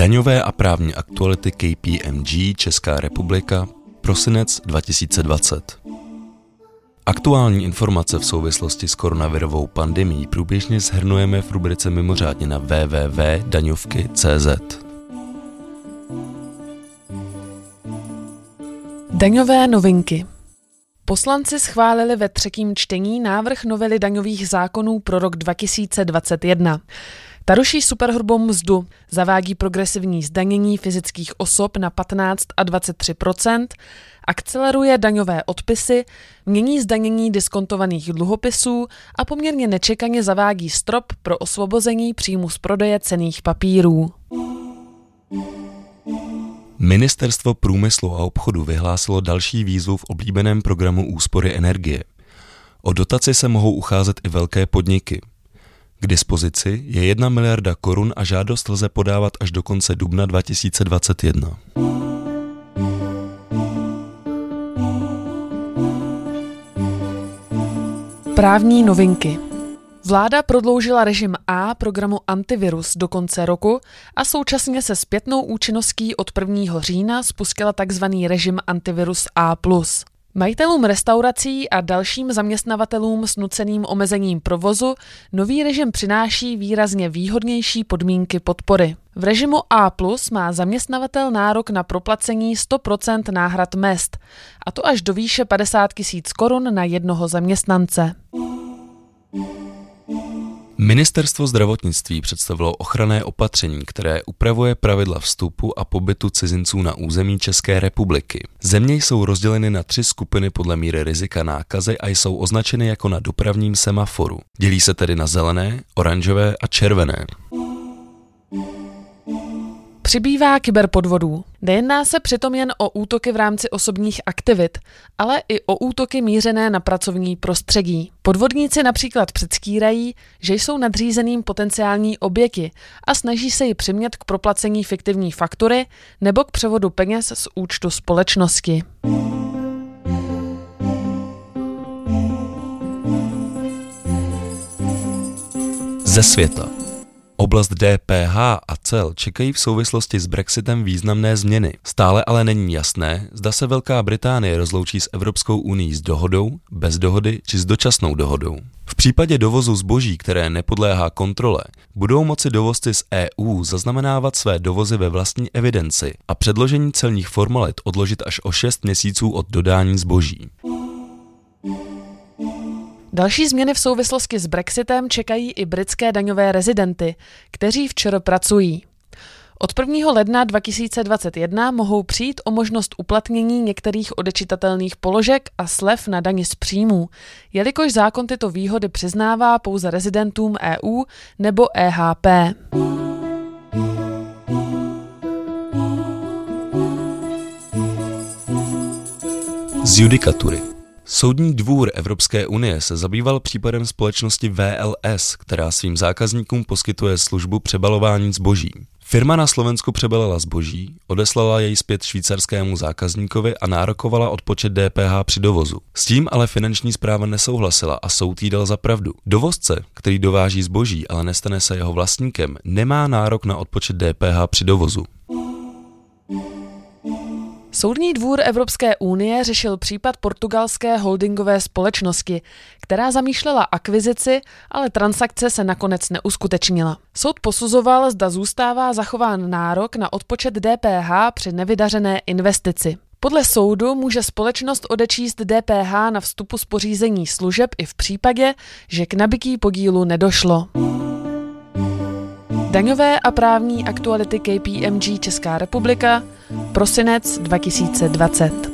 Daňové a právní aktuality KPMG Česká republika, prosinec 2020. Aktuální informace v souvislosti s koronavirovou pandemí průběžně zhrnujeme v rubrice mimořádně na www.daňovky.cz. Daňové novinky Poslanci schválili ve třetím čtení návrh novely daňových zákonů pro rok 2021. Ta ruší superhrubou mzdu, zavádí progresivní zdanění fyzických osob na 15 a 23% akceleruje daňové odpisy, mění zdanění diskontovaných dluhopisů a poměrně nečekaně zavádí strop pro osvobození příjmu z prodeje cených papírů. Ministerstvo průmyslu a obchodu vyhlásilo další výzvu v oblíbeném programu úspory energie. O dotaci se mohou ucházet i velké podniky. K dispozici je 1 miliarda korun a žádost lze podávat až do konce dubna 2021. Právní novinky Vláda prodloužila režim A programu Antivirus do konce roku a současně se zpětnou účinností od 1. října spustila tzv. režim Antivirus A+. Majitelům restaurací a dalším zaměstnavatelům s nuceným omezením provozu nový režim přináší výrazně výhodnější podmínky podpory. V režimu A+, má zaměstnavatel nárok na proplacení 100% náhrad mest, a to až do výše 50 000 korun na jednoho zaměstnance. Ministerstvo zdravotnictví představilo ochranné opatření, které upravuje pravidla vstupu a pobytu cizinců na území České republiky. Země jsou rozděleny na tři skupiny podle míry rizika nákazy a jsou označeny jako na dopravním semaforu. Dělí se tedy na zelené, oranžové a červené. Přibývá kyberpodvodů. Nejedná se přitom jen o útoky v rámci osobních aktivit, ale i o útoky mířené na pracovní prostředí. Podvodníci například předstírají, že jsou nadřízeným potenciální oběti a snaží se ji přimět k proplacení fiktivní faktury nebo k převodu peněz z účtu společnosti. Ze světa. Oblast DPH a cel čekají v souvislosti s Brexitem významné změny. Stále ale není jasné, zda se Velká Británie rozloučí s Evropskou unii s dohodou, bez dohody či s dočasnou dohodou. V případě dovozu zboží, které nepodléhá kontrole, budou moci dovozci z EU zaznamenávat své dovozy ve vlastní evidenci a předložení celních formalit odložit až o 6 měsíců od dodání zboží. Další změny v souvislosti s Brexitem čekají i britské daňové rezidenty, kteří včera pracují. Od 1. ledna 2021 mohou přijít o možnost uplatnění některých odečitatelných položek a slev na dani z příjmů, jelikož zákon tyto výhody přiznává pouze rezidentům EU nebo EHP. Z judikatury. Soudní dvůr Evropské unie se zabýval případem společnosti VLS, která svým zákazníkům poskytuje službu přebalování zboží. Firma na Slovensku přebalila zboží, odeslala jej zpět švýcarskému zákazníkovi a nárokovala odpočet DPH při dovozu. S tím ale finanční zpráva nesouhlasila a soud jí dal za pravdu. Dovozce, který dováží zboží, ale nestane se jeho vlastníkem, nemá nárok na odpočet DPH při dovozu. Soudní dvůr Evropské unie řešil případ portugalské holdingové společnosti, která zamýšlela akvizici, ale transakce se nakonec neuskutečnila. Soud posuzoval, zda zůstává zachován nárok na odpočet DPH při nevydařené investici. Podle soudu může společnost odečíst DPH na vstupu z pořízení služeb i v případě, že k nabití podílu nedošlo. Daňové a právní aktuality KPMG Česká republika, prosinec 2020.